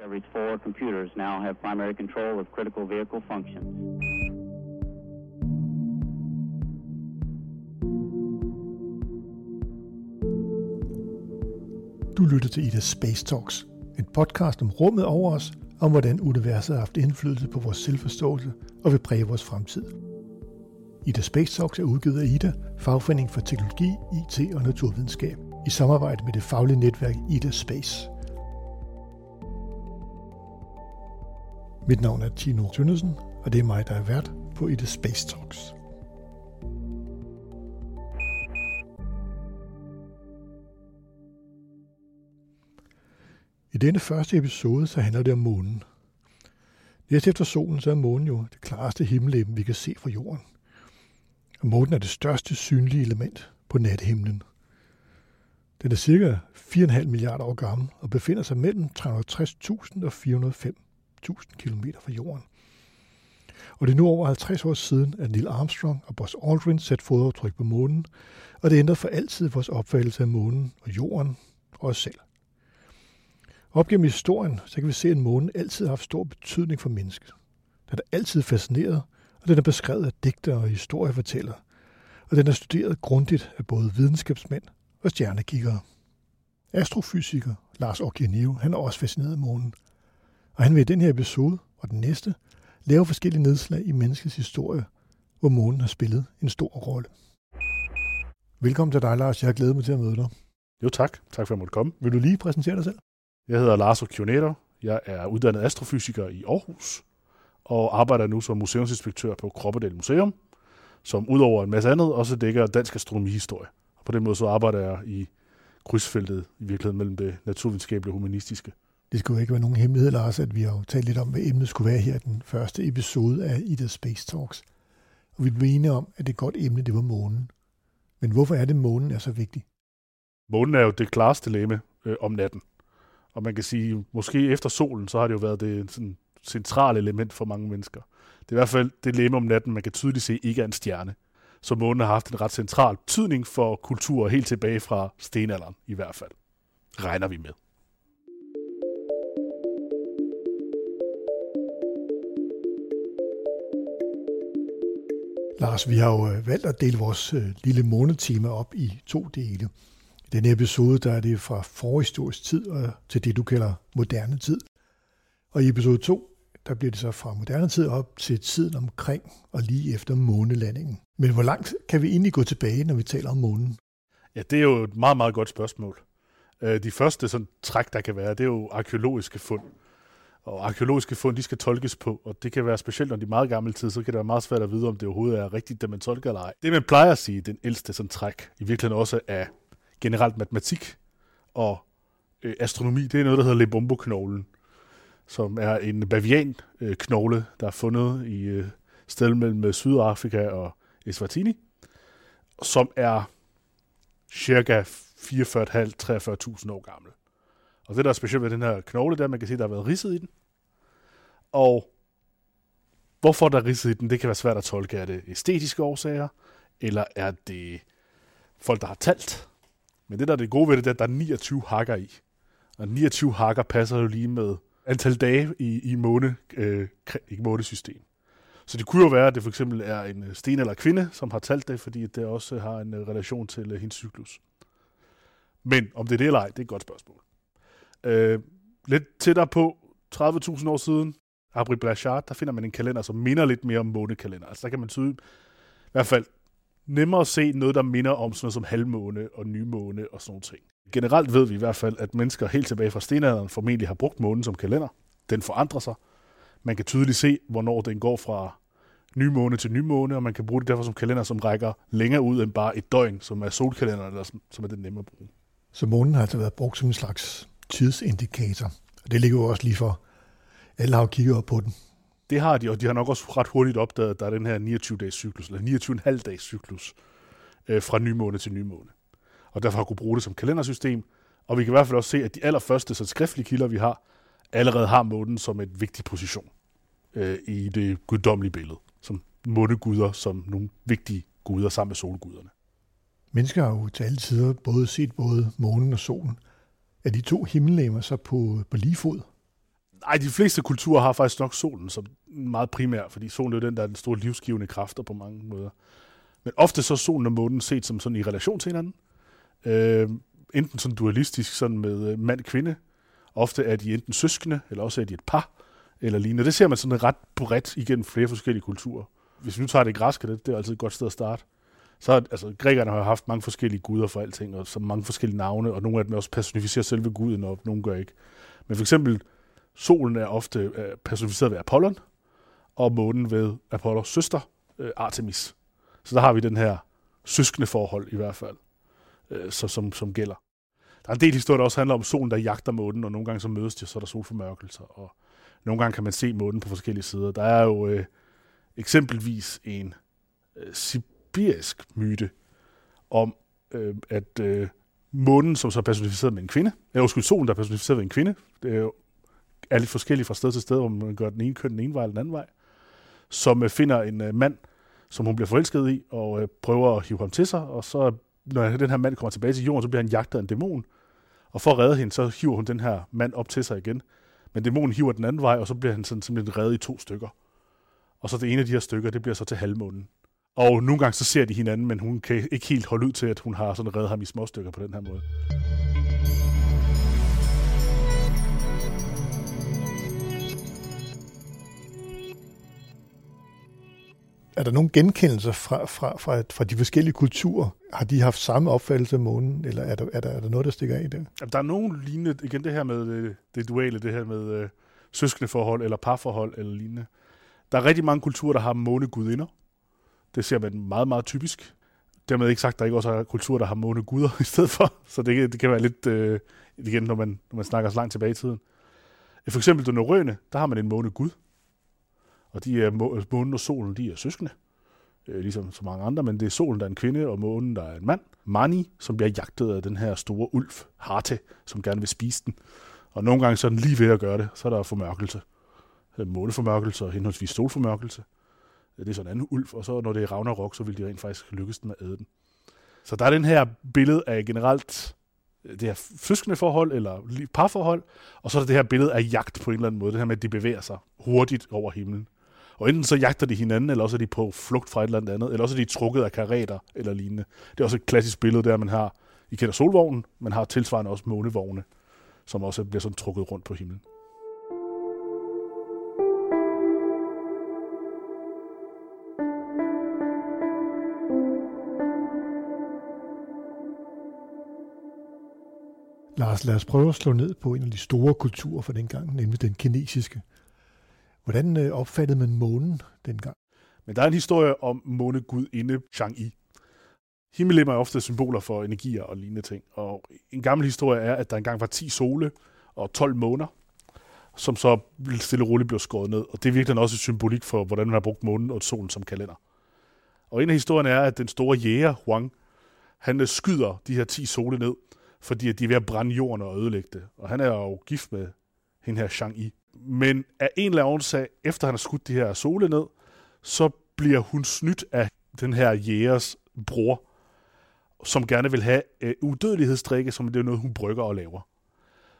Discovery's four computers now have primary control of critical vehicle functions. Du lytter til Ida Space Talks, en podcast om rummet over os, om hvordan universet har haft indflydelse på vores selvforståelse og vil præge vores fremtid. Ida Space Talks er udgivet af Ida, fagforening for teknologi, IT og naturvidenskab, i samarbejde med det faglige netværk Ida Space. Mit navn er Tino Tønnesen, og det er mig, der er vært på Ida Space Talks. I denne første episode, så handler det om månen. Næst efter solen, så er månen jo det klareste himmellegeme, vi kan se fra jorden. Og månen er det største synlige element på nattehimlen. Den er cirka 4,5 milliarder år gammel og befinder sig mellem 360.000 og 1000 km fra jorden. Og det er nu over 50 år siden, at Neil Armstrong og Buzz Aldrin satte fodaftryk på månen, og det ændrede for altid vores opfattelse af månen og jorden og os selv. Op gennem historien, så kan vi se, at månen altid har haft stor betydning for mennesket. Den er altid fascineret, og den er beskrevet af digtere og historiefortællere, og den er studeret grundigt af både videnskabsmænd og stjernekiggere. Astrofysiker Lars Occhianio, han er også fascineret af månen, og han vil i den her episode og den næste lave forskellige nedslag i menneskets historie, hvor månen har spillet en stor rolle. Velkommen til dig, Lars. Jeg har glædet mig til at møde dig. Jo tak. Tak for at jeg måtte komme. Vil du lige præsentere dig selv? Jeg hedder Lars Occhionetter. Jeg er uddannet astrofysiker i Aarhus og arbejder nu som museumsinspektør på Kroppedal Museum, som udover en masse andet også dækker dansk astronomihistorie. Og på den måde så arbejder jeg i krydsfeltet i virkeligheden mellem det naturvidenskabelige og humanistiske. Det skulle ikke være nogen hemmelighed, Lars, at vi har jo talt lidt om, hvad emnet skulle være her i den første episode af Ida Space Talks. Og vi blev enige om, at det godt emne, det var månen. Men hvorfor er det, månen er så vigtig? Månen er jo det klareste læme øh, om natten. Og man kan sige, måske efter solen, så har det jo været det sådan, centrale element for mange mennesker. Det er i hvert fald det læme om natten, man kan tydeligt se ikke er en stjerne. Så månen har haft en ret central betydning for kultur helt tilbage fra stenalderen i hvert fald. Regner vi med. Lars, vi har jo øh, valgt at dele vores øh, lille månedtime op i to dele. I denne episode der er det fra forhistorisk tid og til det, du kalder moderne tid. Og i episode 2, der bliver det så fra moderne tid op til tiden omkring og lige efter månelandingen. Men hvor langt kan vi egentlig gå tilbage, når vi taler om månen? Ja, det er jo et meget, meget godt spørgsmål. Øh, de første sådan, træk, der kan være, det er jo arkeologiske fund. Og arkeologiske fund, de skal tolkes på, og det kan være specielt, når de er meget gamle tid, så kan det være meget svært at vide, om det overhovedet er rigtigt, det man tolker eller ej. Det man plejer at sige, den ældste sådan, træk, i virkeligheden også er generelt matematik og øh, astronomi, det er noget, der hedder Lebombo-knoglen, som er en bavian-knogle, øh, der er fundet i øh, stedet mellem øh, Sydafrika og Eswatini, som er cirka 44.500-43.000 år gammel. Og det, der er specielt ved den her knogle, der man kan se, der har været ridset i den. Og hvorfor der er ridset i den, det kan være svært at tolke. Er det æstetiske årsager, eller er det folk, der har talt? Men det, der er det gode ved det, det er, at der er 29 hakker i. Og 29 hakker passer jo lige med antal dage i, i måne, øh, i månesystem. Så det kunne jo være, at det for eksempel er en sten eller kvinde, som har talt det, fordi det også har en øh, relation til øh, hendes cyklus. Men om det er det eller ej, det er et godt spørgsmål. Øh, lidt tættere på, 30.000 år siden, Abri Blachard, der finder man en kalender, som minder lidt mere om månekalender. Altså der kan man tydeligt, i hvert fald nemmere at se noget, der minder om sådan noget som halvmåne og nymåne og sådan noget ting. Generelt ved vi i hvert fald, at mennesker helt tilbage fra stenalderen formentlig har brugt månen som kalender. Den forandrer sig. Man kan tydeligt se, hvornår den går fra nymåne til nymåne, og man kan bruge det derfor som kalender, som rækker længere ud end bare et døgn, som er solkalender, eller som, som er den nemme at bruge. Så månen har altså været brugt som en slags tidsindikator. Det ligger jo også lige for, alle har jo kigget op på den. Det har de, og de har nok også ret hurtigt opdaget, at der er den her 29-dages cyklus, eller 29,5 dages cyklus, øh, fra nymåne til nymåne. Og derfor har kunne bruge det som kalendersystem. Og vi kan i hvert fald også se, at de allerførste så skriftlige kilder, vi har, allerede har månen som et vigtig position øh, i det guddommelige billede. Som måneguder, som nogle vigtige guder sammen med solguderne. Mennesker har jo til alle tider både set både månen og solen. Er de to himmellegemer så på, på lige fod? Nej, de fleste kulturer har faktisk nok solen som meget primær, fordi solen er jo den, der er den store livsgivende kræfter på mange måder. Men ofte så er solen og månen set som sådan i relation til hinanden. Øh, enten sådan dualistisk, sådan med øh, mand-kvinde. Ofte er de enten søskende, eller også er de et par, eller lignende. Det ser man sådan ret bredt igennem flere forskellige kulturer. Hvis vi nu tager det græske, det, det er altid et godt sted at starte. Så altså, grækerne har jo haft mange forskellige guder for alting, og så mange forskellige navne, og nogle af dem også personificerer selve guden, og nogle gør ikke. Men for eksempel, solen er ofte øh, personificeret ved Apollon, og månen ved Apollos søster, øh, Artemis. Så der har vi den her søskende forhold i hvert fald, øh, så, som, som gælder. Der er en del historier, der også handler om solen, der jagter månen, og nogle gange så mødes de, så er der solformørkelser, og nogle gange kan man se månen på forskellige sider. Der er jo øh, eksempelvis en øh, sibirisk myte om, øh, at øh, månen, som så er personificeret med en kvinde, eller undskyld, solen, der er personificeret med en kvinde, det er er lidt forskelligt fra sted til sted, om man gør den ene køn den ene vej eller den anden vej, som øh, finder en øh, mand, som hun bliver forelsket i, og øh, prøver at hive ham til sig, og så når den her mand kommer tilbage til jorden, så bliver han jagtet af en dæmon, og for at redde hende, så hiver hun den her mand op til sig igen. Men dæmonen hiver den anden vej, og så bliver han sådan, simpelthen reddet i to stykker. Og så det ene af de her stykker, det bliver så til halvmånen. Og nogle gange så ser de hinanden, men hun kan ikke helt holde ud til, at hun har sådan reddet ham i små stykker på den her måde. Er der nogle genkendelser fra, fra, fra, fra de forskellige kulturer? Har de haft samme opfattelse af månen, eller er der, er der, er der noget, der stikker af i det? Jamen, der er nogen lignende, igen det her med det, det duale, det her med øh, søskendeforhold, eller parforhold, eller lignende. Der er rigtig mange kulturer, der har månegudinder. Det ser man meget, meget typisk. Dermed ikke sagt, at der ikke også er kultur, der har måne guder i stedet for. Så det, det kan være lidt, øh, igen, når man, når man snakker så langt tilbage i tiden. For eksempel den norrøne, der har man en månegud. Og de er, månen og solen, de er søskende, øh, ligesom så mange andre, men det er solen, der er en kvinde, og månen, der er en mand. Mani, som bliver jagtet af den her store ulv, Harte, som gerne vil spise den. Og nogle gange så er den lige ved at gøre det, så er der formørkelse. Øh, måneformørkelse og henholdsvis solformørkelse. Det er sådan en anden ulv, og så når det er Ragnarok, så vil de rent faktisk lykkes den med at æde den. Så der er den her billede af generelt øh, det her søskende forhold, eller parforhold, og så er der det her billede af jagt på en eller anden måde, det her med, at de bevæger sig hurtigt over himlen. Og enten så jagter de hinanden, eller også er de på flugt fra et eller andet, eller også er de trukket af karater eller lignende. Det er også et klassisk billede, der man har, I kender solvognen, man har tilsvarende også månevogne, som også bliver sådan trukket rundt på himlen. Lars, lad os prøve at slå ned på en af de store kulturer fra dengang, nemlig den kinesiske. Hvordan øh, opfattede man månen dengang? Men der er en historie om månegudinde Chang'e. Himmellemmer er ofte symboler for energier og lignende ting. Og en gammel historie er, at der engang var 10 sole og 12 måner, som så stille og roligt blev skåret ned. Og det er virkelig også et symbolik for, hvordan man har brugt månen og solen som kalender. Og en af historierne er, at den store jæger, Huang, han øh, skyder de her 10 sole ned, fordi at de er ved at brænde jorden og ødelægge det. Og han er jo gift med hende her Shang-Yi. Men af en eller anden sag, efter han har skudt de her sole ned, så bliver hun snydt af den her jægers bror, som gerne vil have øh, udødelighedsdrikke, som det er noget, hun brygger og laver.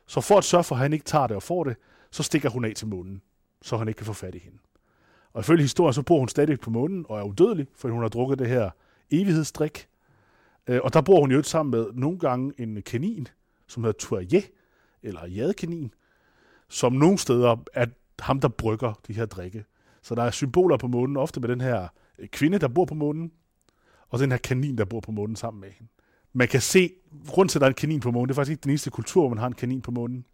Så for at sørge for, at han ikke tager det og får det, så stikker hun af til månen, så han ikke kan få fat i hende. Og ifølge historien, så bor hun stadig på månen og er udødelig, for hun har drukket det her evighedsdrik. Øh, og der bor hun jo sammen med nogle gange en kanin, som hedder Tourje, eller jadekanin, som nogle steder er ham, der brygger de her drikke. Så der er symboler på månen, ofte med den her øh, kvinde, der bor på månen, og den her kanin, der bor på månen sammen med hende. Man kan se, rundt til, at der er en kanin på månen, det er faktisk ikke den eneste kultur, hvor man har en kanin på månen.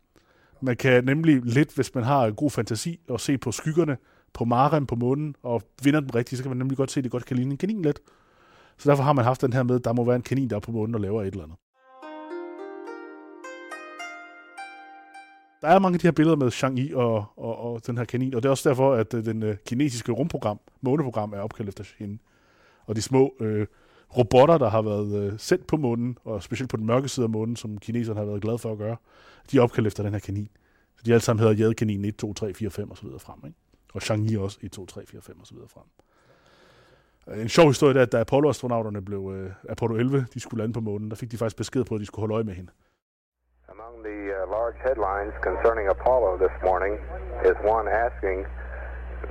Man kan nemlig lidt, hvis man har god fantasi, og se på skyggerne på Maren på månen, og vinder den rigtigt, så kan man nemlig godt se, at det godt kan ligne en kanin lidt. Så derfor har man haft den her med, der må være en kanin, der er på månen og laver et eller andet. der er mange af de her billeder med Shang-Yi og, og, og den her kanin, og det er også derfor, at øh, den øh, kinesiske rumprogram, måneprogram, er opkaldt efter hende. Og de små øh, robotter, der har været øh, sendt på månen, og specielt på den mørke side af månen, som kineserne har været glade for at gøre, de er opkaldt efter den her kanin. Så de alle sammen hedder Jadekanin 1, 2, 3, 4, 5 og så videre frem. Ikke? Og Shang-Yi også 1, 2, 3, 4, 5 og så videre frem. Øh, en sjov historie er, at da Apollo-astronauterne blev uh, Apollo 11, de skulle lande på månen, der fik de faktisk besked på, at de skulle holde øje med hende. Among the uh, large headlines concerning Apollo this morning is one asking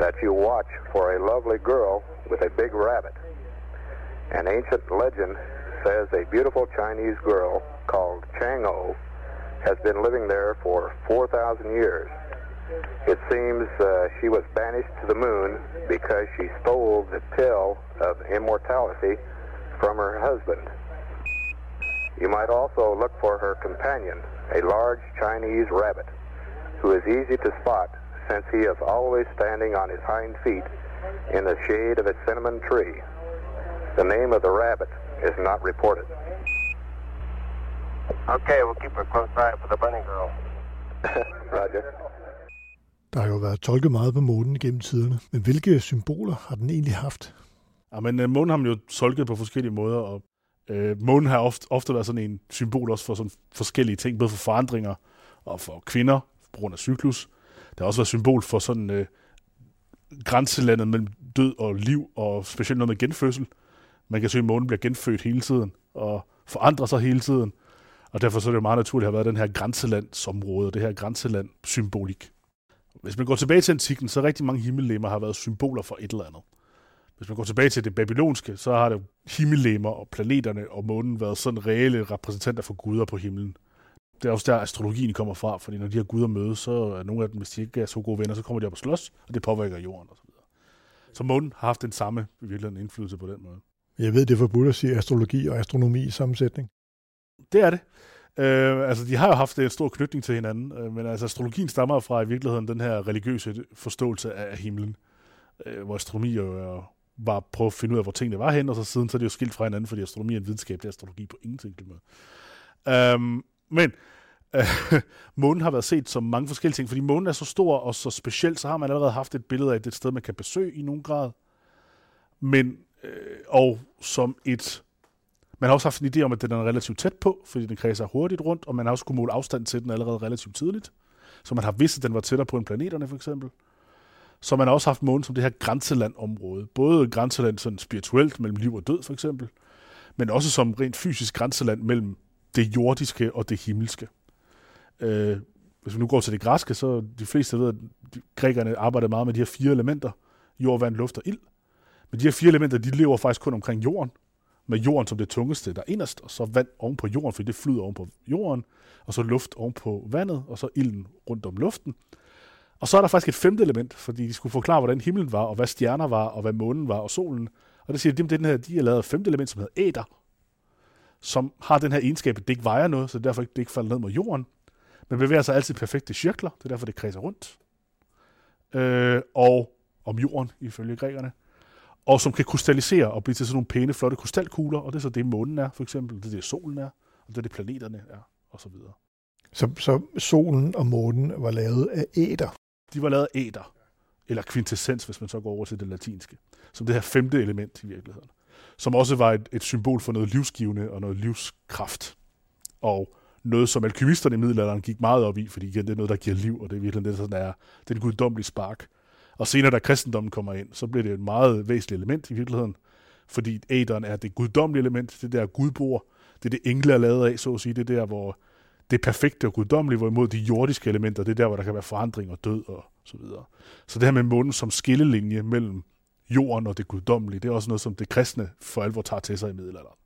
that you watch for a lovely girl with a big rabbit. An ancient legend says a beautiful Chinese girl called Chang'o has been living there for 4,000 years. It seems uh, she was banished to the moon because she stole the pill of immortality from her husband. You might also look for her companion, a large Chinese rabbit, who is easy to spot since he is always standing on his hind feet in the shade of a cinnamon tree. The name of the rabbit is not reported. Okay, we'll keep a close eye for the bunny girl. Roger. Der har jo været tolket meget på månen gennem tiderne, men hvilke symboler har den egentlig haft? Ja, men øh, månen har man jo tolket på forskellige måder, og øh, månen har ofte, ofte været sådan en symbol også for sådan forskellige ting, både for forandringer og for kvinder, på grund af cyklus. Det har også været symbol for sådan øh, grænselandet mellem død og liv, og specielt noget med genfødsel. Man kan se, at månen bliver genfødt hele tiden, og forandrer sig hele tiden. Og derfor så er det jo meget naturligt at have været den her grænselandsområde, det her grænseland-symbolik. Hvis man går tilbage til antikken, så rigtig mange himmellemmer har været symboler for et eller andet. Hvis man går tilbage til det babylonske, så har det himmellemmer og planeterne og månen været sådan reelle repræsentanter for guder på himlen. Det er også der, astrologien kommer fra, fordi når de her guder mødes, så er nogle af dem, hvis de ikke er så gode venner, så kommer de op og slås, og det påvirker jorden osv. Så, så månen har haft den samme i virkeligheden indflydelse på den måde. Jeg ved, det er forbudt at sige astrologi og astronomi i sammensætning. Det er det. Øh, altså, de har jo haft en stor knytning til hinanden, øh, men altså, astrologien stammer fra i virkeligheden den her religiøse forståelse af himlen, øh, hvor astronomi jo er, var at prøve at finde ud af, hvor tingene var hen, og så siden så er det jo skilt fra hinanden, fordi astronomi er en videnskab, det er astrologi på ingen tænkelig måde. Øh, men øh, månen har været set som mange forskellige ting, fordi månen er så stor og så speciel, så har man allerede haft et billede af, at det er et sted, man kan besøge i nogen grad. Men, øh, og som et man har også haft en idé om, at den er relativt tæt på, fordi den kredser hurtigt rundt, og man har også kunne måle afstand til den allerede relativt tidligt. Så man har vidst, at den var tættere på en planeterne, for eksempel. Så man har også haft månen som det her grænselandområde. Både grænseland sådan spirituelt mellem liv og død, for eksempel, men også som rent fysisk grænseland mellem det jordiske og det himmelske. Øh, hvis vi nu går til det græske, så de fleste ved, at grækerne arbejder meget med de her fire elementer. Jord, vand, luft og ild. Men de her fire elementer, de lever faktisk kun omkring jorden med jorden som det tungeste der inderst, og så vand oven på jorden, fordi det flyder oven på jorden, og så luft oven på vandet, og så ilden rundt om luften. Og så er der faktisk et femte element, fordi de skulle forklare, hvordan himlen var, og hvad stjerner var, og hvad månen var, og solen. Og det siger, at den her, de har lavet et femte element, som hedder æder, som har den her egenskab, at det ikke vejer noget, så derfor det ikke falder ned mod jorden, men bevæger sig altid perfekte cirkler, det er derfor, det kredser rundt. Øh, og om jorden, ifølge grækerne og som kan krystallisere og blive til sådan nogle pæne, flotte krystalkugler, og det er så det, månen er, for eksempel, det er det, solen er, og det er det, planeterne er, og så videre. Så, så solen og månen var lavet af æder? De var lavet af æder, eller quintessens, hvis man så går over til det latinske, som det her femte element i virkeligheden, som også var et, et symbol for noget livsgivende og noget livskraft, og noget, som alkymisterne i middelalderen gik meget op i, fordi igen, det er noget, der giver liv, og det er virkelig det, sådan er, er guddommelige spark. Og senere, da kristendommen kommer ind, så bliver det et meget væsentligt element i virkeligheden, fordi æderen er det guddommelige element, det der gudbord, det er det engle er lavet af, så at sige, det der, hvor det perfekte og guddommelige, hvorimod de jordiske elementer, det er der, hvor der kan være forandring og død og så videre. Så det her med månen som skillelinje mellem jorden og det guddommelige, det er også noget, som det kristne for alvor tager til sig i middelalderen.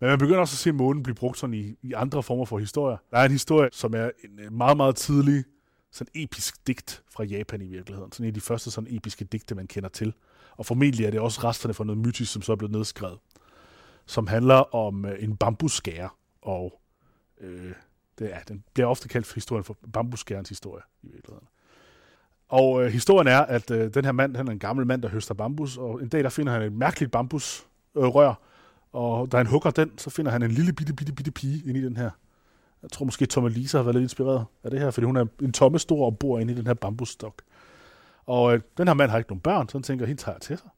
Men man begynder også at se månen blive brugt sådan i, i andre former for historier. Der er en historie, som er en meget, meget tidlig sådan episk digt fra Japan i virkeligheden. Sådan en af de første sådan episke digte, man kender til. Og formentlig er det også resterne fra noget mytisk, som så er blevet nedskrevet. Som handler om øh, en bambuskære, og øh, det ja, den bliver ofte kaldt for historien for bambuskærens historie i virkeligheden. Og øh, historien er, at øh, den her mand, han er en gammel mand, der høster bambus, og en dag der finder han et mærkeligt bambusrør, øh, og da han hugger den, så finder han en lille bitte, bitte, bitte pige inde i den her jeg tror måske, Tomme Lisa har været lidt inspireret af det her, fordi hun er en tomme stor og bor inde i den her bambusstok. Og øh, den her mand har ikke nogen børn, så han tænker, hende tager jeg til sig.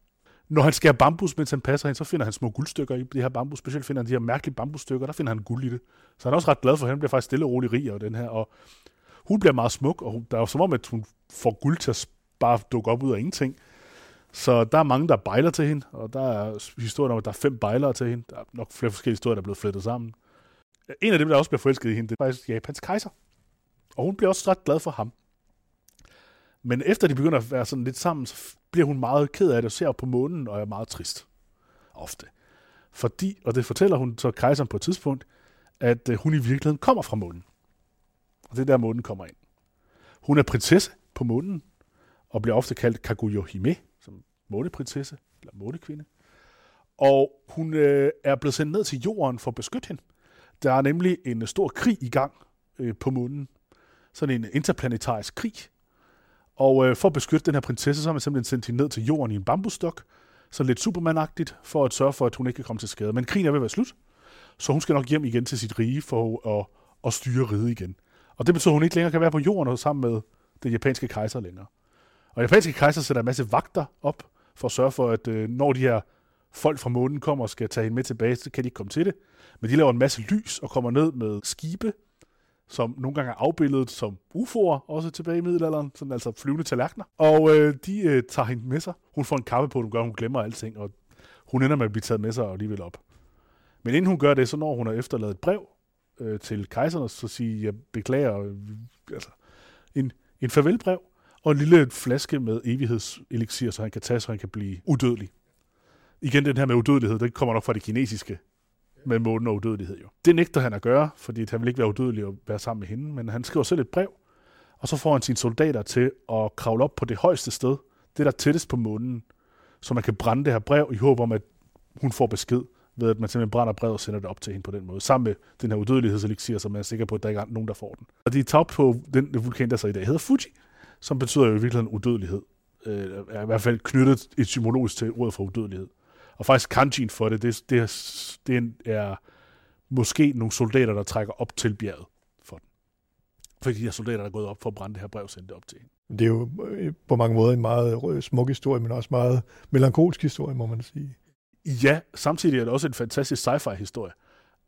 Når han skærer bambus, mens han passer hende, så finder han små guldstykker i det her bambus. Specielt finder han de her mærkelige bambusstykker, der finder han guld i det. Så han er også ret glad for, at han bliver faktisk stille og rolig rig af den her. Og hun bliver meget smuk, og hun, der er jo som om, at hun får guld til at bare dukke op ud af ingenting. Så der er mange, der bejler til hende, og der er historien om, at der er fem bejlere til hende. Der er nok flere forskellige historier, der er blevet flettet sammen. En af dem, der også bliver forelsket i hende, det er faktisk Japans kejser. Og hun bliver også ret glad for ham. Men efter de begynder at være sådan lidt sammen, så bliver hun meget ked af det og ser på månen og er meget trist. Ofte. Fordi, og det fortæller hun så kejseren på et tidspunkt, at øh, hun i virkeligheden kommer fra månen. Og det er der, månen kommer ind. Hun er prinsesse på månen, og bliver ofte kaldt Kaguyo Hime, som måneprinsesse, eller månekvinde. Og hun øh, er blevet sendt ned til jorden for at beskytte hende. Der er nemlig en stor krig i gang øh, på månen. Sådan en interplanetarisk krig. Og øh, for at beskytte den her prinsesse, så har man simpelthen sendt hende ned til jorden i en bambusstok. Så lidt supermanagtigt for at sørge for, at hun ikke kan komme til skade. Men krigen er ved at være slut, så hun skal nok hjem igen til sit rige for at, at styre riget igen. Og det betyder, at hun ikke længere kan være på jorden og sammen med den japanske kejser længere. Og japanske kejser sætter en masse vagter op for at sørge for, at øh, når de her folk fra månen kommer og skal tage hende med tilbage, så kan de ikke komme til det. Men de laver en masse lys og kommer ned med skibe, som nogle gange er afbildet som UFO'er, også tilbage i middelalderen, sådan altså flyvende tallerkener. Og øh, de øh, tager hende med sig. Hun får en kappe på, du gør, hun glemmer alting, og hun ender med at blive taget med sig og alligevel op. Men inden hun gør det, så når hun har efterladet et brev øh, til kejseren, så siger, jeg beklager, øh, altså, en, en farvelbrev, og en lille flaske med evighedseliksir, så han kan tage, så han kan blive udødelig. Igen den her med udødelighed, det kommer nok fra det kinesiske med månen og udødelighed jo. Det nægter han at gøre, fordi han vil ikke være udødelig og være sammen med hende, men han skriver selv et brev, og så får han sine soldater til at kravle op på det højeste sted, det der tættest på månen, så man kan brænde det her brev i håb om, at hun får besked ved, at man simpelthen brænder brevet og sender det op til hende på den måde, sammen med den her udødelighedseliksir, som man er sikker på, at der ikke er nogen, der får den. Og de er taget på den vulkan, der så i dag hedder Fuji, som betyder jo i virkeligheden udødelighed. Øh, er i hvert fald knyttet etymologisk til ordet for udødelighed. Og faktisk kanjin for det, det, det, er, det er måske nogle soldater, der trækker op til bjerget for den. Fordi de her soldater, der er gået op for at brænde det her brev, sendte op til hende. Det er jo øh, på mange måder en meget smuk historie, men også meget melankolsk historie, må man sige. Ja, samtidig er det også en fantastisk sci-fi historie.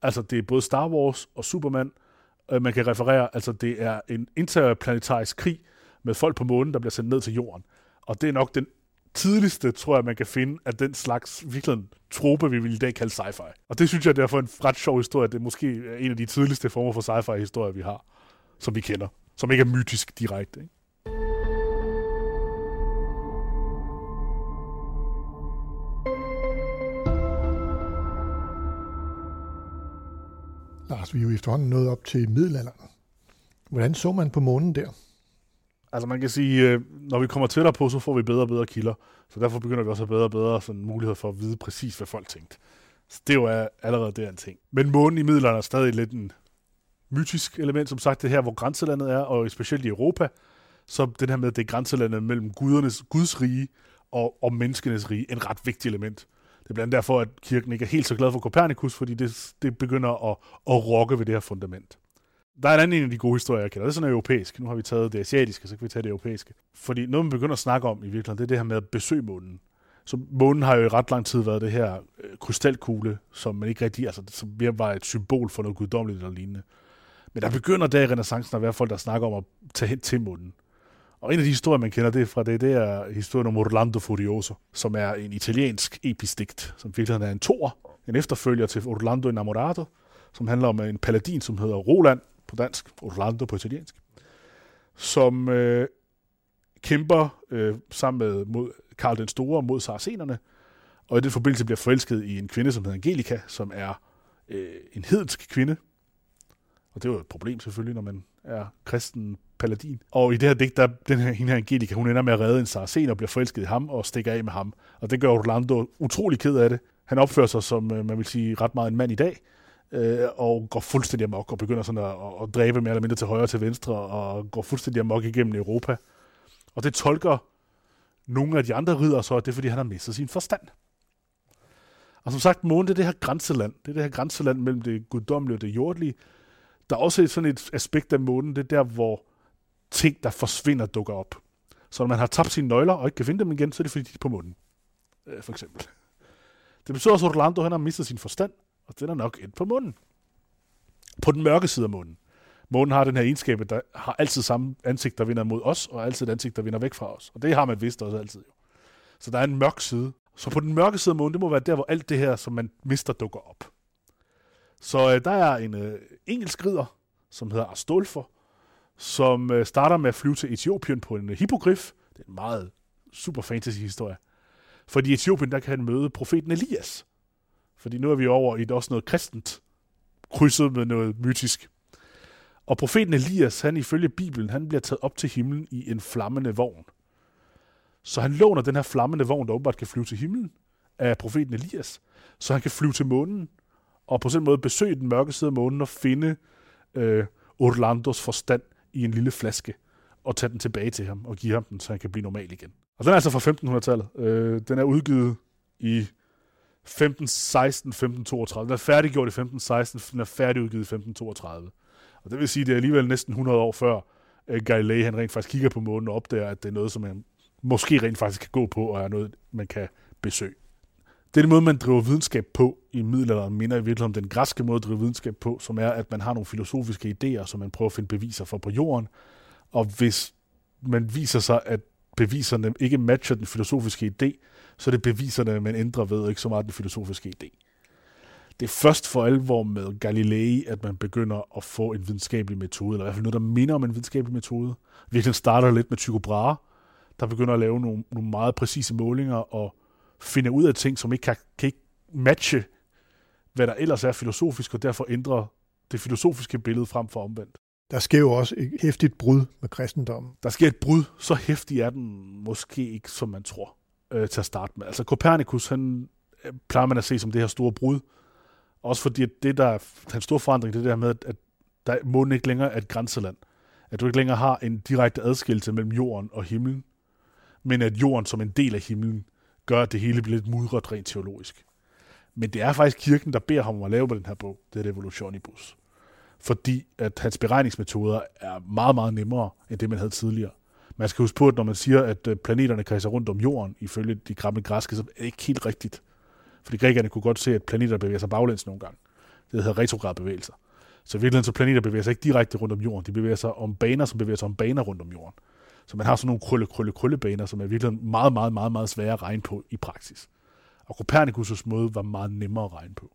Altså, det er både Star Wars og Superman, øh, man kan referere, altså det er en interplanetarisk krig med folk på månen, der bliver sendt ned til jorden. Og det er nok den tidligste, tror jeg, man kan finde af den slags virkelig trope, vi vil i dag kalde sci-fi. Og det synes jeg derfor er en ret sjov historie. Det er måske en af de tidligste former for sci-fi historier, vi har, som vi kender. Som ikke er mytisk direkte. Ikke? Lars, vi er jo efterhånden nået op til middelalderen. Hvordan så man på månen der? Altså man kan sige, øh, når vi kommer tættere på, så får vi bedre og bedre kilder. Så derfor begynder vi også at have bedre og bedre sådan mulighed for at vide præcis, hvad folk tænkte. Så det er jo allerede der en ting. Men månen i middelalderen er stadig lidt en mytisk element, som sagt, det her, hvor grænselandet er, og specielt i Europa, så den her med, at det er grænselandet mellem gudernes, Guds rige og, og menneskenes rige, en ret vigtig element. Det er blandt andet derfor, at kirken ikke er helt så glad for Kopernikus, fordi det, det begynder at, at rokke ved det her fundament. Der er en anden en af de gode historier, jeg kender. Det er sådan europæisk. Nu har vi taget det asiatiske, så kan vi tage det europæiske. Fordi noget, man begynder at snakke om i virkeligheden, det er det her med at besøge månen. Så månen har jo i ret lang tid været det her øh, krystalkugle, som man ikke rigtig, altså som var et symbol for noget guddommeligt eller lignende. Men der begynder der i renaissancen at være folk, der snakker om at tage hen til månen. Og en af de historier, man kender det fra det, det er historien om Orlando Furioso, som er en italiensk episdigt, som virkelig er en tor, en efterfølger til Orlando Innamorato, som handler om en paladin, som hedder Roland, på dansk, Orlando på italiensk, som øh, kæmper øh, sammen med mod Karl den Store mod saracenerne, og i den forbindelse bliver forelsket i en kvinde, som hedder Angelica, som er øh, en hedensk kvinde. Og det er jo et problem selvfølgelig, når man er kristen paladin. Og i det her digt, der den her, hende her Angelica, hun ender med at redde en saracen og bliver forelsket i ham og stikker af med ham. Og det gør Orlando utrolig ked af det. Han opfører sig som, øh, man vil sige, ret meget en mand i dag, øh, og går fuldstændig amok og begynder sådan at, at dræbe mere eller mindre til højre og til venstre og går fuldstændig amok igennem Europa. Og det tolker nogle af de andre ridder så, at det er, fordi han har mistet sin forstand. Og som sagt, månen det er det her grænseland. Det er det her grænseland mellem det guddommelige og det jordlige. Der er også sådan et aspekt af månen, det er der, hvor ting, der forsvinder, dukker op. Så når man har tabt sine nøgler og ikke kan finde dem igen, så er det fordi, de er på månen. Øh, for eksempel. Det betyder også, at Orlando han har mistet sin forstand, og den er nok ind på månen. På den mørke side af månen. Månen har den her egenskab, der har altid samme ansigt, der vinder mod os, og altid et ansigt, der vinder væk fra os. Og det har man vist også altid jo. Så der er en mørk side. Så på den mørke side af månen, det må være der, hvor alt det her, som man mister, dukker op. Så øh, der er en øh, engelsk ridder, som hedder Astolfer, som øh, starter med at flyve til Etiopien på en øh, hippogrif. Det er en meget super fantasy historie. Fordi i Etiopien, der kan han møde profeten Elias. Fordi nu er vi over i et også noget kristent, krydset med noget mytisk. Og profeten Elias, han ifølge Bibelen, han bliver taget op til himlen i en flammende vogn. Så han låner den her flammende vogn, der åbenbart kan flyve til himlen, af profeten Elias, så han kan flyve til månen, og på sådan måde besøge den mørke side af månen og finde øh, Orlandos forstand i en lille flaske, og tage den tilbage til ham og give ham den, så han kan blive normal igen. Og den er altså fra 1500-tallet. Øh, den er udgivet i 1516, 1532. Den er færdiggjort i 1516, den er færdigudgivet i 1532. Og det vil sige, at det er alligevel næsten 100 år før øh, Galilei han rent faktisk kigger på månen og opdager, at det er noget, som man måske rent faktisk kan gå på, og er noget, man kan besøge. Det er den måde, man driver videnskab på i middelalderen, minder i virkeligheden om den græske måde at drive videnskab på, som er, at man har nogle filosofiske idéer, som man prøver at finde beviser for på jorden. Og hvis man viser sig, at beviserne ikke matcher den filosofiske idé, så er det beviserne, man ændrer ved, ikke så meget den filosofiske idé. Det er først for alvor med Galilei, at man begynder at få en videnskabelig metode, eller i hvert fald noget, der minder om en videnskabelig metode. Virkelig starter lidt med Tycho Brahe, der begynder at lave nogle, nogle meget præcise målinger og finde ud af ting, som ikke kan, kan ikke matche, hvad der ellers er filosofisk, og derfor ændre det filosofiske billede frem for omvendt. Der sker jo også et hæftigt brud med kristendommen. Der sker et brud, så hæftig er den måske ikke, som man tror øh, til at starte med. Altså Copernicus, han øh, plejer man at se som det her store brud. Også fordi at det der, den store forandring, det er der med, at der månen ikke længere er et grænseland. At du ikke længere har en direkte adskillelse mellem jorden og himlen, men at jorden som en del af himlen gør, at det hele bliver lidt mudret rent teologisk. Men det er faktisk kirken, der beder ham om at lave på den her bog, det er Revolutionibus. Fordi at hans beregningsmetoder er meget, meget nemmere, end det man havde tidligere. Man skal huske på, at når man siger, at øh, planeterne kredser rundt om jorden, ifølge de gamle græske, så er det ikke helt rigtigt. Fordi grækerne kunne godt se, at planeter bevæger sig baglæns nogle gange. Det hedder retrograd bevægelser. Så i virkeligheden så planeter bevæger sig ikke direkte rundt om jorden. De bevæger sig om baner, som bevæger sig om baner rundt om jorden. Så man har sådan nogle krølle, krølle, krølle baner, som er virkelig meget, meget, meget, meget svære at regne på i praksis. Og Copernicus' måde var meget nemmere at regne på.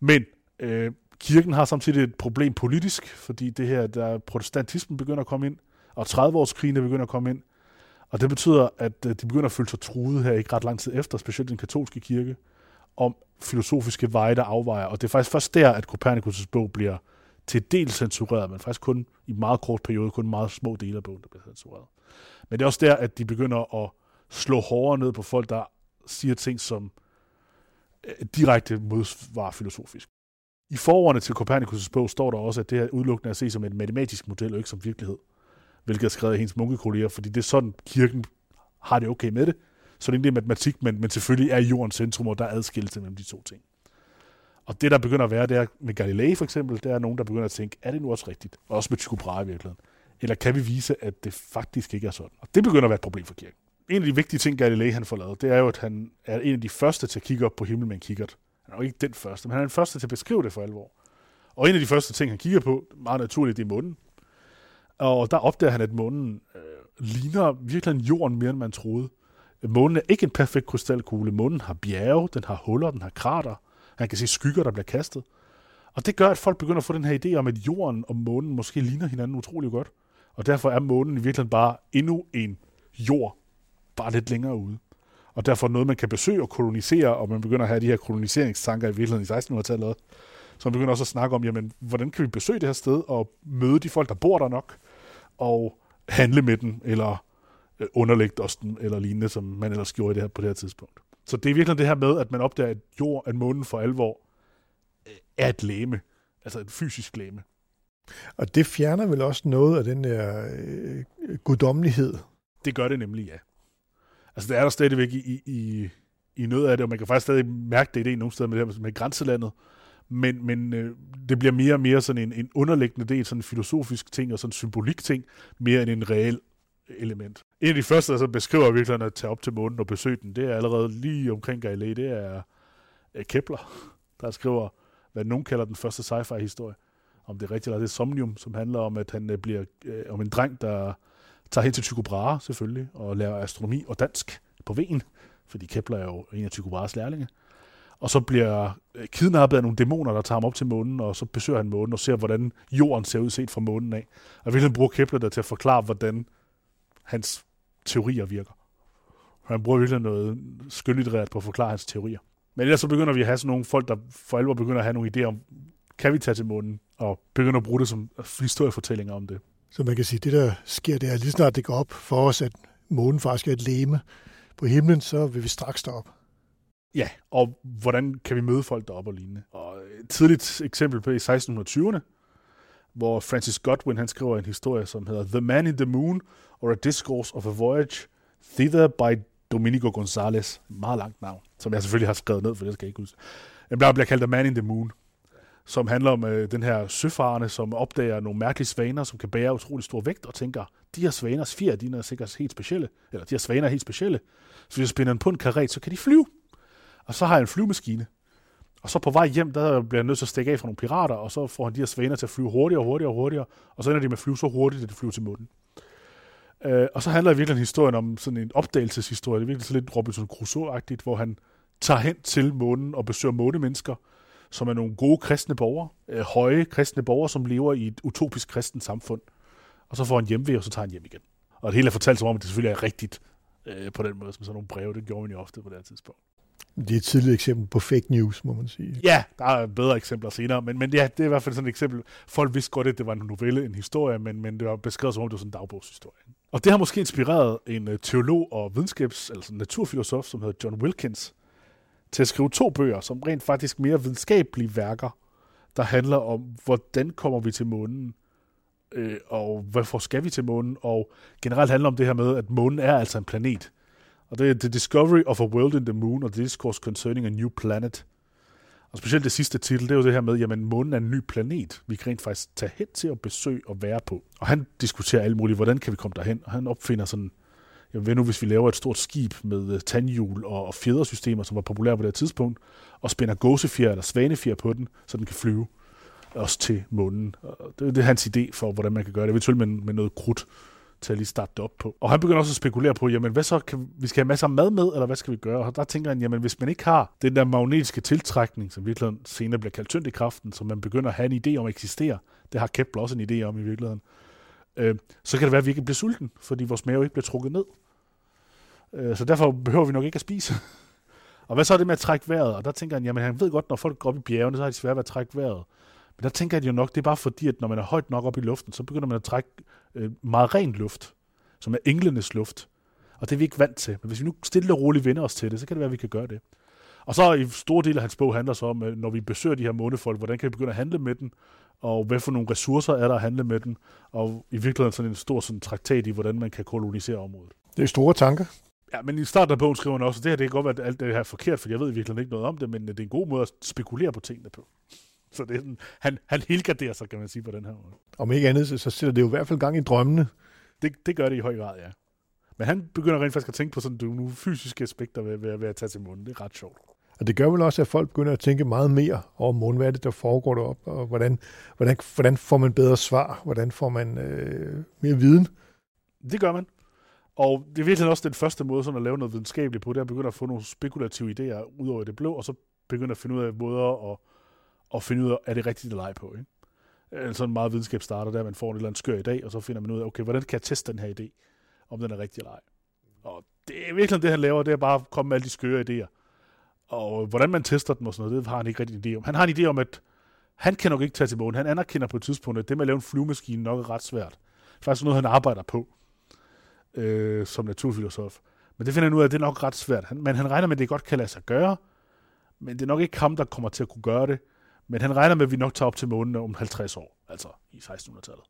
Men øh, kirken har samtidig et problem politisk, fordi det her, der protestantismen begynder at komme ind, og 30-årskrigene begynder at komme ind. Og det betyder, at øh, de begynder at føle sig truet her ikke ret lang tid efter, specielt den katolske kirke, om filosofiske veje, der afvejer. Og det er faktisk først der, at Copernicus' bog bliver til dels censureret, men faktisk kun i meget kort periode, kun meget små dele af bogen, der bliver censureret. Men det er også der, at de begynder at slå hårdere ned på folk, der siger ting, som øh, direkte modsvarer filosofisk. I forordene til Copernicus' bog står der også, at det her udelukkende er at se som et matematisk model, og ikke som virkelighed. Hvilket er skrevet af hendes munkekolleger, fordi det er sådan, kirken har det okay med det. Så det er matematik, men, men selvfølgelig er jordens centrum, og der er adskillelse mellem de to ting. Og det, der begynder at være, det er med Galilei for eksempel, det er nogen, der begynder at tænke, er det nu også rigtigt? Og også med Tycho Brahe i virkeligheden. Eller kan vi vise, at det faktisk ikke er sådan? Og det begynder at være et problem for kirken. En af de vigtige ting, Galilei han får lavet, det er jo, at han er en af de første til at kigge op på himlen med en kikkert. Han er jo ikke den første, men han er den første til at beskrive det for alvor. Og en af de første ting, han kigger på, meget naturligt, det er månen. Og der opdager han, at månen øh, ligner virkelig jorden mere, end man troede. Månen er ikke en perfekt krystalkugle. Månen har bjerge, den har huller, den har krater. Han kan se skygger, der bliver kastet. Og det gør, at folk begynder at få den her idé om, at jorden og månen måske ligner hinanden utrolig godt. Og derfor er månen i virkeligheden bare endnu en jord, bare lidt længere ude. Og derfor noget, man kan besøge og kolonisere, og man begynder at have de her koloniseringstanker i virkeligheden i 1600-tallet. Så man begynder også at snakke om, jamen, hvordan kan vi besøge det her sted og møde de folk, der bor der nok, og handle med dem, eller øh, underlægge os dem, eller lignende, som man ellers gjorde i det her, på det her tidspunkt. Så det er virkelig det her med, at man opdager, at jord, at månen for alvor øh, er et læme, altså et fysisk læme. Og det fjerner vel også noget af den der øh, guddommelighed? Det gør det nemlig, ja. Altså det er der stadigvæk i, i, i noget af det, og man kan faktisk stadig mærke det i det nogle steder med, det her, med grænselandet, men, men øh, det bliver mere og mere sådan en, en underliggende del, sådan en filosofisk ting og sådan en symbolik ting, mere end en reel element. En af de første, der så beskriver virkelig at tage op til månen og besøge den, det er allerede lige omkring Galilei, det er øh, Kepler, der skriver, hvad nogen kalder den første sci-fi-historie. Om det er rigtigt eller det er Somnium, som handler om, at han øh, bliver øh, om en dreng, der tager hen til Tycho Brahe selvfølgelig, og lærer astronomi og dansk på vejen, fordi Kepler er jo en af Tycho Brahes lærlinge og så bliver øh, kidnappet af nogle dæmoner, der tager ham op til månen, og så besøger han månen og ser, hvordan jorden ser ud set fra månen af. Og Wilhelm bruger Kepler der til at forklare, hvordan hans teorier virker. Han bruger virkelig noget skønlitterært på at forklare hans teorier. Men ellers så begynder vi at have sådan nogle folk, der for alvor begynder at have nogle idéer om, kan vi tage til månen, og begynder at bruge det som historiefortællinger om det. Så man kan sige, at det der sker, det er lige snart det går op for os, at månen faktisk er et leme på himlen, så vil vi straks stoppe. Ja, og hvordan kan vi møde folk deroppe og lignende. Og et tidligt eksempel på i 1620'erne, hvor Francis Godwin han skriver en historie, som hedder The Man in the Moon, or a Discourse of a Voyage Thither by Domenico Gonzalez. Meget langt navn, som jeg selvfølgelig har skrevet ned, for det skal jeg ikke huske. Den bliver kaldt The Man in the Moon, som handler om øh, den her søfarende, som opdager nogle mærkelige svaner, som kan bære utrolig stor vægt, og tænker, de her svaners fjer, dine er sikkert helt specielle, eller de her svaner er helt specielle. Så hvis jeg spænder dem på en karet, så kan de flyve. Og så har jeg en flyvemaskine. Og så på vej hjem, der bliver jeg nødt til at stikke af fra nogle pirater, og så får han de her svaner til at flyve hurtigere og hurtigere og hurtigere, og så ender de med at flyve så hurtigt, at de flyver til månen. Øh, og så handler det virkelig historien om sådan en opdagelseshistorie. Det er virkelig sådan lidt Robinson Crusoe-agtigt, hvor han tager hen til månen og besøger månemennesker, som er nogle gode kristne borgere, øh, høje kristne borgere, som lever i et utopisk kristent samfund. Og så får han hjemvej, og så tager han hjem igen. Og det hele er fortalt som om, at det selvfølgelig er rigtigt øh, på den måde, som sådan nogle breve. Det gjorde man jo ofte på det her tidspunkt. Det er et tidligt eksempel på fake news, må man sige. Ja, der er bedre eksempler senere, men, men ja, det er i hvert fald sådan et eksempel. Folk vidste godt, at det var en novelle, en historie, men, men det var beskrevet som om, det var sådan en dagbogshistorie. Og det har måske inspireret en øh, teolog og videnskabs, altså naturfilosof, som hedder John Wilkins, til at skrive to bøger, som rent faktisk mere videnskabelige værker, der handler om, hvordan kommer vi til månen, øh, og hvorfor skal vi til månen, og generelt handler om det her med, at månen er altså en planet. Og det er The Discovery of a World in the Moon, og The Discourse Concerning a New Planet. Og specielt det sidste titel, det er jo det her med, jamen månen er en ny planet, vi kan rent faktisk tage hen til at besøge og være på. Og han diskuterer alt muligt, hvordan kan vi komme derhen, og han opfinder sådan, jamen hvad nu hvis vi laver et stort skib med øh, tandhjul og, og fjedersystemer, som var populære på det tidspunkt, og spænder gåsefjer eller svanefjer på den, så den kan flyve også til månen. Og det, det er hans idé for, hvordan man kan gøre det, eventuelt med, med noget krudt til at lige starte det op på. Og han begynder også at spekulere på, jamen hvad så, kan, vi skal have masser af mad med, eller hvad skal vi gøre? Og der tænker han, jamen hvis man ikke har den der magnetiske tiltrækning, som virkelig senere bliver kaldt tyngdekraften, som man begynder at have en idé om at eksistere, det har Kepler også en idé om i virkeligheden, øh, så kan det være, at vi ikke bliver sulten, fordi vores mave ikke bliver trukket ned. Øh, så derfor behøver vi nok ikke at spise. og hvad så er det med at trække vejret? Og der tænker han, jamen han ved godt, når folk går op i bjergene, så har de svært ved at trække vejret. Men der tænker jeg jo nok, det er bare fordi, at når man er højt nok op i luften, så begynder man at trække øh, meget rent luft, som er englenes luft. Og det er vi ikke vant til. Men hvis vi nu stille og roligt vender os til det, så kan det være, at vi kan gøre det. Og så i stor del af hans bog handler så om, når vi besøger de her månefolk, hvordan kan vi begynde at handle med dem, og hvad for nogle ressourcer er der at handle med dem, og i virkeligheden sådan en stor sådan, traktat i, hvordan man kan kolonisere området. Det er store tanker. Ja, men i starten af bogen skriver han også, at det her det kan godt være, at alt det her er forkert, for jeg ved virkelig ikke noget om det, men det er en god måde at spekulere på tingene på. Så det er sådan, han, han helgarderer sig, kan man sige, på den her måde. Om ikke andet, så sætter det jo i hvert fald gang i drømmene. Det, det gør det i høj grad, ja. Men han begynder rent faktisk at tænke på sådan nogle fysiske aspekter ved, ved, ved at tage til munden. Det er ret sjovt. Og det gør vel også, at folk begynder at tænke meget mere over månen. Hvad er det, der foregår deroppe? Og hvordan, hvordan, hvordan får man bedre svar? Hvordan får man øh, mere viden? Det gør man. Og det er virkelig også den første måde sådan at lave noget videnskabeligt på, det er at begynde at få nogle spekulative idéer ud over det blå, og så begynde at finde ud af måder at, og finde ud af, er det rigtigt eller ej på. Ikke? Altså sådan en meget videnskab starter, der man får en eller anden skør idé, og så finder man ud af, okay, hvordan kan jeg teste den her idé, om den er rigtig eller ej. Og det er virkelig det, han laver, det er bare at komme med alle de skøre idéer. Og hvordan man tester dem og sådan noget, det har han ikke rigtig en idé om. Han har en idé om, at han kan nok ikke tage til månen. Han anerkender på et tidspunkt, at det med at lave en flyvemaskine nok er ret svært. Det er faktisk noget, han arbejder på øh, som naturfilosof. Men det finder han ud af, at det er nok ret svært. Han, men han regner med, at det godt kan lade sig gøre, men det er nok ikke ham, der kommer til at kunne gøre det. Men han regner med, at vi nok tager op til månen om 50 år, altså i 1600-tallet.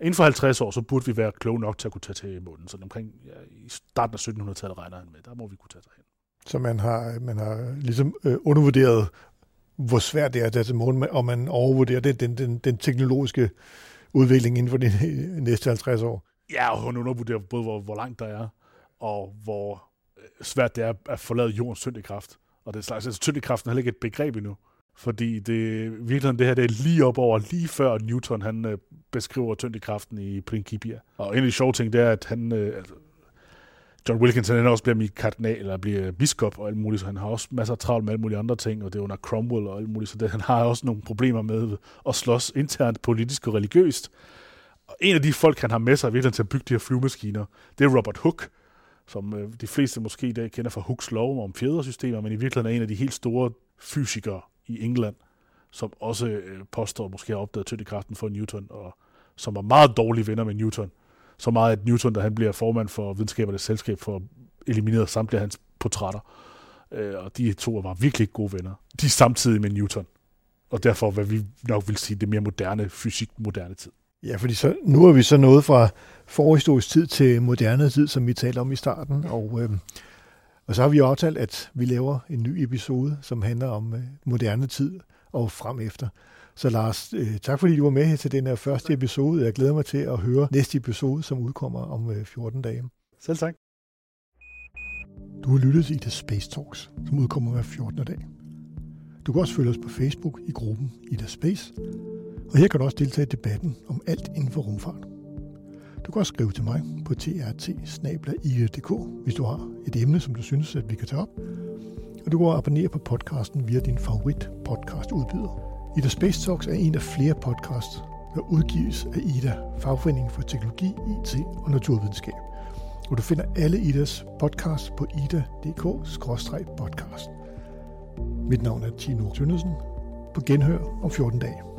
Inden for 50 år, så burde vi være kloge nok til at kunne tage til månen. Så omkring ja, i starten af 1700-tallet regner han med, der må vi kunne tage derhen. Så man har, man har ligesom øh, undervurderet, hvor svært det er at tage til månen, og man overvurderer det, den, den, den teknologiske udvikling inden for de næste 50 år. Ja, og hun undervurderer både, hvor, hvor langt der er, og hvor øh, svært det er at forlade jordens tyngdekraft. Og det slags, altså tyngdekraften er heller ikke et begreb endnu. Fordi det, virkelig det her det er lige op over, lige før Newton han øh, beskriver tyngdekraften i Principia. Og en af de sjove ting, det er, at han, øh, altså, John Wilkinson han også bliver min kardinal, eller bliver biskop og alt muligt, så han har også masser af travlt med alle mulige andre ting, og det er under Cromwell og alt muligt, så det, han har også nogle problemer med at slås internt politisk og religiøst. Og en af de folk, han har med sig virkelig til at bygge de her flyvemaskiner, det er Robert Hooke, som øh, de fleste måske i dag kender fra Hooks lov om fjedersystemer, men i virkeligheden er en af de helt store fysikere i England, som også øh, påstår måske har opdaget tyngdekraften for Newton, og som var meget dårlige venner med Newton. Så meget, at Newton, da han bliver formand for videnskabernes selskab, for elimineret samtlige af hans portrætter. Øh, og de to var virkelig gode venner. De er samtidig med Newton. Og derfor, hvad vi nok vil sige, det mere moderne fysik, moderne tid. Ja, fordi så, nu er vi så nået fra forhistorisk tid til moderne tid, som vi talte om i starten, og, øh, og så har vi jo aftalt, at vi laver en ny episode, som handler om øh, moderne tid og frem efter. Så Lars, øh, tak fordi du var med her til den her første episode. Jeg glæder mig til at høre næste episode, som udkommer om øh, 14 dage. Selv tak. Du har lyttet til Ida Space Talks, som udkommer hver 14. dag. Du kan også følge os på Facebook i gruppen Ida Space, og her kan du også deltage i debatten om alt inden for rumfart. Du kan også skrive til mig på trt hvis du har et emne, som du synes, at vi kan tage op. Og du kan abonnere på podcasten via din favorit podcast udbyder. Ida Space Talks er en af flere podcasts, der udgives af Ida, Fagforeningen for Teknologi, IT og Naturvidenskab. Og du finder alle Idas podcasts på ida.dk-podcast. Mit navn er Tino Tønnesen. På genhør om 14 dage.